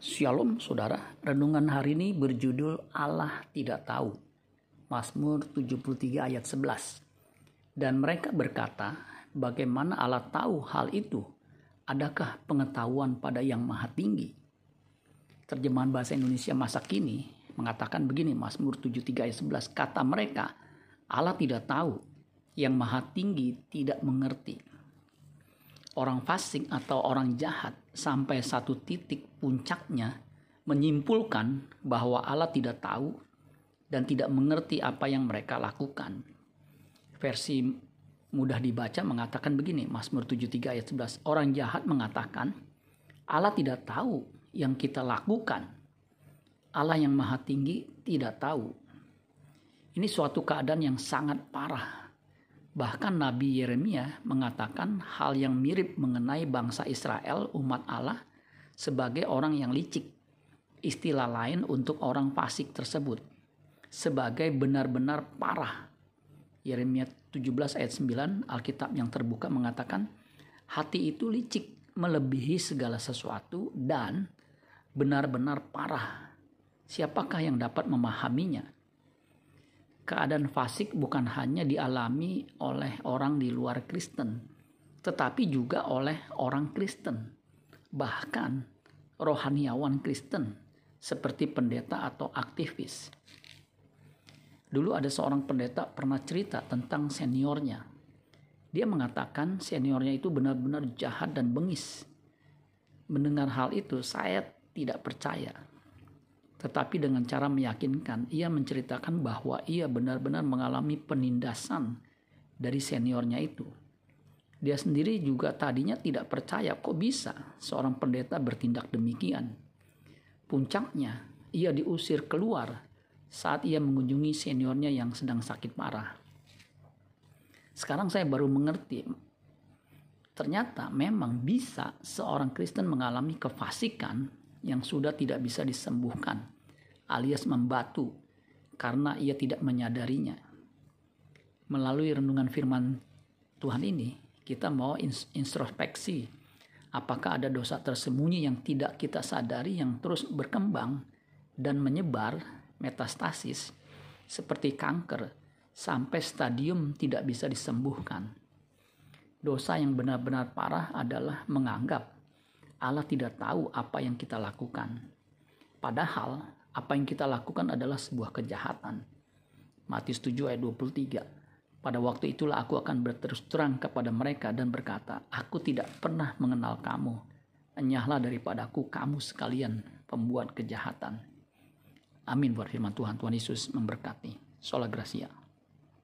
Shalom saudara, renungan hari ini berjudul Allah tidak tahu. Mazmur 73 ayat 11. Dan mereka berkata, bagaimana Allah tahu hal itu? Adakah pengetahuan pada yang maha tinggi? Terjemahan bahasa Indonesia masa kini mengatakan begini, Mazmur 73 ayat 11. Kata mereka, Allah tidak tahu, yang maha tinggi tidak mengerti orang fasik atau orang jahat sampai satu titik puncaknya menyimpulkan bahwa Allah tidak tahu dan tidak mengerti apa yang mereka lakukan. Versi mudah dibaca mengatakan begini, Mazmur 73 ayat 11. Orang jahat mengatakan, Allah tidak tahu yang kita lakukan. Allah yang maha tinggi tidak tahu. Ini suatu keadaan yang sangat parah Bahkan Nabi Yeremia mengatakan hal yang mirip mengenai bangsa Israel, umat Allah, sebagai orang yang licik. Istilah lain untuk orang fasik tersebut. Sebagai benar-benar parah. Yeremia 17 ayat 9 Alkitab yang terbuka mengatakan, hati itu licik melebihi segala sesuatu dan benar-benar parah. Siapakah yang dapat memahaminya? Keadaan fasik bukan hanya dialami oleh orang di luar Kristen, tetapi juga oleh orang Kristen, bahkan rohaniawan Kristen seperti pendeta atau aktivis. Dulu ada seorang pendeta pernah cerita tentang seniornya. Dia mengatakan seniornya itu benar-benar jahat dan bengis. Mendengar hal itu, saya tidak percaya tetapi dengan cara meyakinkan, ia menceritakan bahwa ia benar-benar mengalami penindasan dari seniornya itu. Dia sendiri juga tadinya tidak percaya kok bisa seorang pendeta bertindak demikian. Puncaknya, ia diusir keluar saat ia mengunjungi seniornya yang sedang sakit parah. Sekarang saya baru mengerti, ternyata memang bisa seorang Kristen mengalami kefasikan yang sudah tidak bisa disembuhkan alias membatu karena ia tidak menyadarinya. Melalui renungan firman Tuhan ini, kita mau introspeksi apakah ada dosa tersembunyi yang tidak kita sadari yang terus berkembang dan menyebar metastasis seperti kanker sampai stadium tidak bisa disembuhkan. Dosa yang benar-benar parah adalah menganggap Allah tidak tahu apa yang kita lakukan. Padahal apa yang kita lakukan adalah sebuah kejahatan. Matius 7 ayat 23. Pada waktu itulah aku akan berterus terang kepada mereka dan berkata, Aku tidak pernah mengenal kamu. Enyahlah daripadaku kamu sekalian pembuat kejahatan. Amin buat firman Tuhan. Tuhan Yesus memberkati. Sola Gracia.